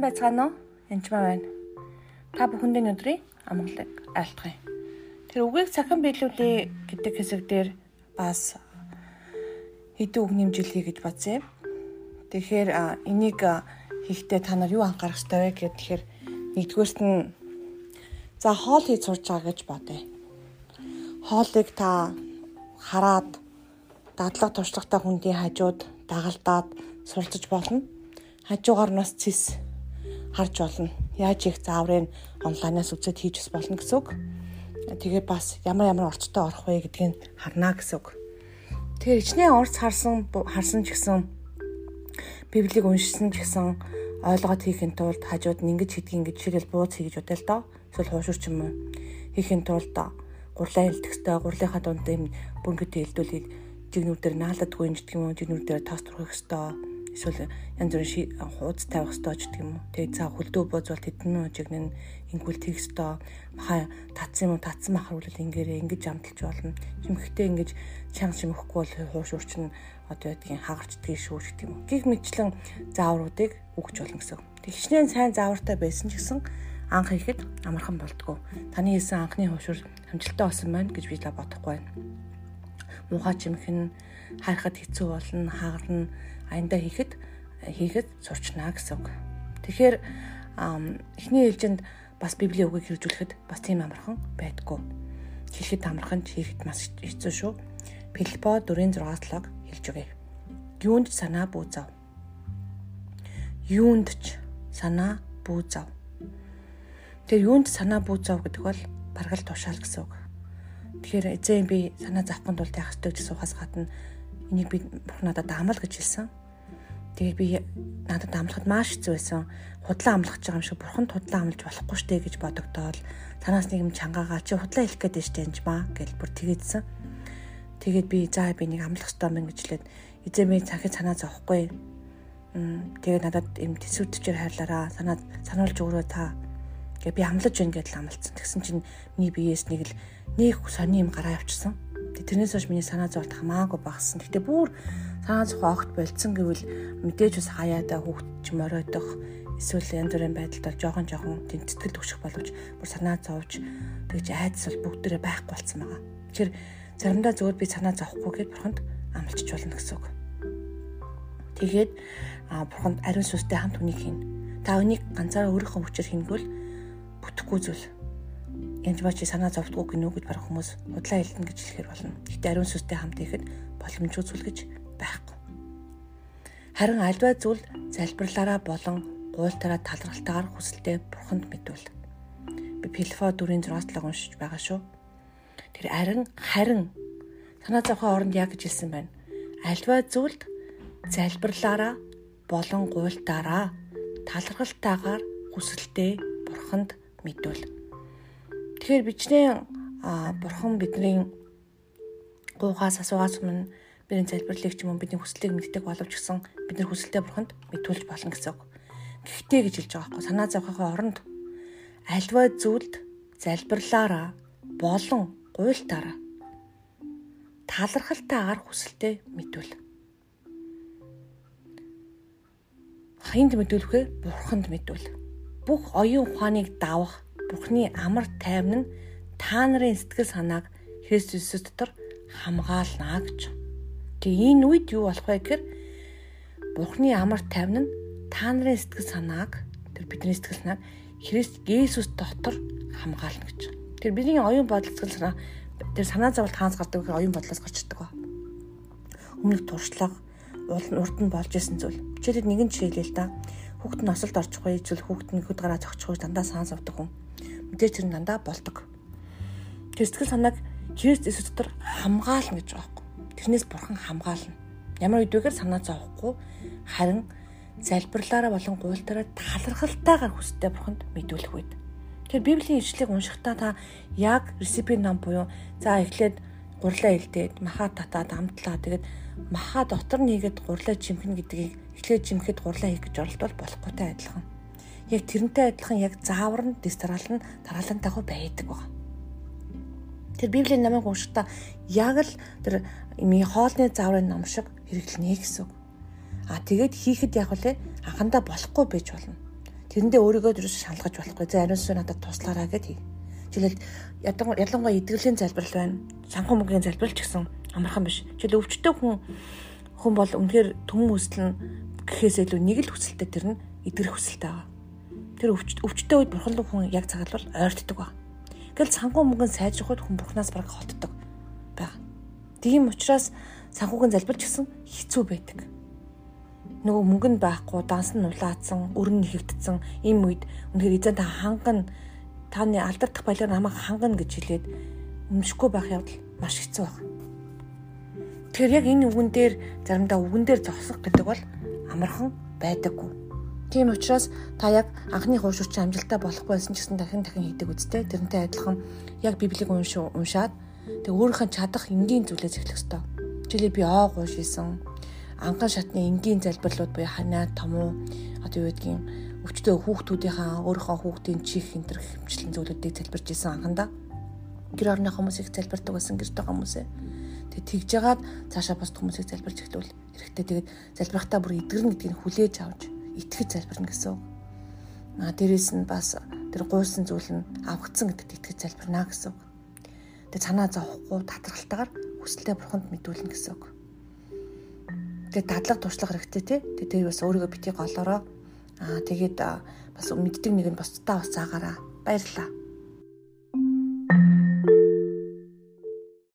сайн байцгаана уу? Энд ч байна. Та бүхэндээ өнөөдрийн амгалыг айлтгая. Тэр үгийг цахин биелүүлээ гэдэг хэсэг дээр бас хэдэн үг нэмжил хий гэж бодсон юм. Тэгэхээр энийг хийхдээ та нар юу анхаарах ёстой вэ гэхээр тэгэхээр нэгдүгээрт нь за хоол хийж сурж байгаа гэж бодъё. Хоолыг та хараад дадлага туршлагатай хүндийн хажууд дагалдаад суралцж болно хажуугаар нас цэс харж болно. Яаж их зааврын онлайнаас үзээд хийж бас болно гэсэн үг. Тэгээ бас ямар ямар орцтой орох вэ гэдгийг харна гэсэн үг. Тэгээ ичнээ орц харсан харсан ч гэсэн Библийг уншсан ч гэсэн ойлгоод хийхин тулд хажууд нь ингэж хийдэг ингэж жишээл бууз хийж удаа л доо. Эсвэл хуушурч юм уу. Хийхин тулд гурлаа хилдэхтэй гурлынхаа дунд юм бөнгөтэй хэлдүүлээд жигнүүдээр наалдадгүй юм гэдэг юм уу. Жигнүүдээр тост турах хэвээр эсвэл янз бүрийн хуудас тавих хэрэгтэй ч гэх юм уу. Тэгээ цаа хөлдөө буузвал тэдэн үжиг нь ингүүл тэгх ёстой. Маха татсан юм уу татсан махар үлэл ингээрээ ингэж амталж болно. Чимхтэй ингэж чанга чимхэхгүй бол хууш урчин одоо ядгийн хагарчдгийг шүү гэх юм уу. Гих мэтлэн заавруудыг өгч болно гэсэн. Тэг хичнээн сайн заавартай байсан ч гэсэн анх ихэд амархан болтгоо. Таны хийсэн анхны хуушур амжилттай болсон байна гэж би та бодохгүй байна. Муухай чимх нь харахад хэцүү болно, хагарна аяндаа хийхэд хийхэд сурчнаа гэсэн үг. Тэгэхээр эхний ээлжинд бас библийн үгийг хэрэгжүүлэхэд бас тийм амархан байдгүй. Хэлэхэд амархан хийхэд маш хэцүү шүү. Филиппо 4:6-7 хэлж өгье. Юунд ч санаа бүү зав. Юунд ч санаа бүү зав. Тэр юунд санаа бүү зав гэдэг бол баргал тушаал гэсэн үг. Тэгэхээр эзэн би санаа завхын тулд яах ёстой гэж сухаас гадна энийг би бурхан надад амал гэж хэлсэн. Тэгээд би надад амлахад маш хэцүү байсан. Худлаа амлах гэж байгаа юм шиг бурхан худлаа амлаж болохгүй штэ гэж бодогдоод танаас нэг юм чангаагаа чи худлаа хэлэх гээд штэ энэ маа гэж бүр тэгээдсэн. Тэгээд би за би нэг амлах ёстой мэн гэж лээд эзэн минь цахид санаа зовхгүй. Тэгээд надад юм төсөвтчээр хайрлаараа санаа сануулж өгөрөө та гэ би амлаж байна гэдэл амлцсан. Тэгсэн чинь миний биеэс нэг л нэг сони юм гараа явчихсан. Тэрнээс хойш миний санаа зовлт хамаагүй багассан. Гэтэ бүр санаа зовхоо огт болцсон гэвэл мэдээж бас хаяада хүүхдч моройдох эсвэл янз бүрийн байдалд жоохон жоохон тэмцэтгэл төгсөх боловч бүр санаа зовж тэгж айдас бол бүгдээрээ байхгүй болсон байгаа. Тэгэхээр заримдаа зөвөр би санаа зовхгүй гэд бурханд амлчиж болно гэсэн үг. Тэгээд бурханд ариун сүнстэй хамт үнийг хийн. Та үнийг ганцаараа өөрийнхөө хүчээр хийнгүүл бүтэхгүй зүйл. Янз бачи санаа зовдгоо гинүү гэж барах хүмүүс худлаа хэлнэ гэж хэлэхэр болно. Гэтэ ариун сүнстэй хамт ихэд боломжгүй зүйл гэж байхгүй. Харин альва зүйл залбирлаараа болон гуйлтараа талралтаагаар хүсэлтэд бурханд мэдвэл. Би Филиппо 4:6-7 уншиж байгаа шүү. Тэр харин харин санаа зовхоо оронд яг гэж хэлсэн байна. Альва зүйлд залбирлаараа болон гуйлтаараа талархалтайгаар хүсэлтэд бурханд мэдвэл. Тэгэхээр бичнээ бурхан бидний гуугаас асуугаас өмнө бидний залбирлыг ч юм уу бидний хүслийг мэддэг боловч гэсэн бид нар хүсэлтэд бурханд мэдүүлж болно гэсэн үг. Гэхдээ гэж хэлж байгаа байхгүй санаа зовхохоо оронд альва зүйлд залбирлаараа болон гуйлтаараа талархалтайгаар хүсэлтэд мэдвэл. Хинд мэдүүлэх вэ? Бурханд мэдвэл. Бүх оюун ухааныг давах Бурхны амар тайван нь та нарын сэтгэл санааг Христос дотор хамгаална гэж. Тэгээ энэ үед юу болох вэ гэхээр Бурхны амар тайван нь та нарын сэтгэл санааг тэр бидний сэтгэл санааг Христ Есүс дотор хамгаална гэж. Тэр бидний оюун бодол сэтгэл санаа тэр санаа зовлт хаанс гардаг вэ? Оюун бодлоос гарч ирдэг ба. Өмнөх туршлага урд нь болж исэн зүйл. Жишээлбэл нэгэн жишээ хэлээ л да. Хүүхэд нь осолд орчихгүй зүйл хүүхэд нь хөд гараа зогчихгүй дандаа саан савдаг хүн. Мэдээж тэр дандаа болдог. Тэр сэтгэл санааг Христ Есүс дотор хамгаална гэж байгаа Тэрнээс бурхан хамгаална. Ямар үед вэхээр санаа зовхгүй харин залбирлаараа болон гуйлтаараа талархалтайгаар хүсдэг бурханд мэдүүлэх үед. Тэгэхээр Библийн ишлэгийг уншихдаа та яг рецепийн ном буюу за эхлээд гурлаа илдээд маха татаад амтлаа тэгээд маха дотор нэгэд гурлаа чимхэн гэдгийг эхлээд чимхэд гурлаа хийх гэж оролдвол болохгүйтэй адилхан. Яг тэрнтэй адилхан яг заавар нь дистраал нь дараалан дагуу байдаг байна. Тэр Библийн намайг уншихдаа яг л тэр ми хоолны зааврын ном шиг хэрэглэнэ гэсэн. А тэгээд хийхэд яг үлээ анхандаа болохгүй байж болно. Тэрэндээ өөрийгөө юу шалгаж болохгүй. За ариун сүнс надад туслаараа гэд хий. Жишээлбэл ялангуяа идэвхлийн залбирал байна. Санхүү мөнгөний залбирал ч гэсэн амархан биш. Жишээл өвчтөе хүн хүн бол үнэхээр түмэн хүсэл нь гэхээс илүү нэг л хүсэлтэй тэр нь эдгэрэх хүсэлтэй байгаа. Тэр өвчтөе үед бурхан руу хүн яг цагаалбал ойртдог ба. Гэл санхүү мөнгөнд сайжрахад хүн бурхнаас бараг холддог байна. Тийм учраас санхүүгийн залбирч гисэн хэцүү байдаг. Нөгөө мөнгө нь байхгүй, данс нь улаацсан, өрн нэхэгдсэн ийм үед үнэхээр эзэн та ханган таны алдардах баялаар намайг хангана гэж хэлээд өмшөхгүй байх явдал маш хэцүү байна. Тэгэхээр яг энэ үгэн дээр заримдаа үгэн дээр зогсох гэдэг бол амархан байдаггүй. Тийм учраас та яг анхны хуушурчин амжилттай болохгүй байсан ч гэсэн дахин дахин хийдэг үстэй. Тэрнтэй адилхан яг библийг уншаа уншаад тэг өөрийнхөө чадах энгийн зүйлээс эхлэх ёстой. Жишээлбэл би оо гуйшсэн. Анган шатны энгийн залбирлууд буюу ханаа томуу одоо юу гэдгийг өвчтөө хүүхдүүдийнхаа өөрийнхөө хүүхдийн чих энэ төр хэмчлэн зүйлүүдийг залбирч исэн анхандаа гэр орны хүмүүсийг залбирдаг байсан гэртэй хүмүүсээ тэг тэгж жагаад цаашаа бос хүмүүсийг залбирч эхлүүл хэрэгтэй тэгээд залбирахтаа бүр эдгэрнэ гэдгийг хүлээж авч итгэж залбирна гэсэн. Аа дээрэс нь бас тэр гуйсан зүйл нь авагдсан гэдэгт итгэж залбирна гэсэн үг. Тэгээд санаа зовхгүй татралтайгаар хүсэлтэд бурханд мэдүүлнэ гэсэн үг. Тэгээд дадлага туршлах хэрэгтэй тий. Тэгээд тэр бас өөрийгөө бити голороо Аа тэгээд бас мэддэг нэг нь бусдаа бас заагаараа баярлаа.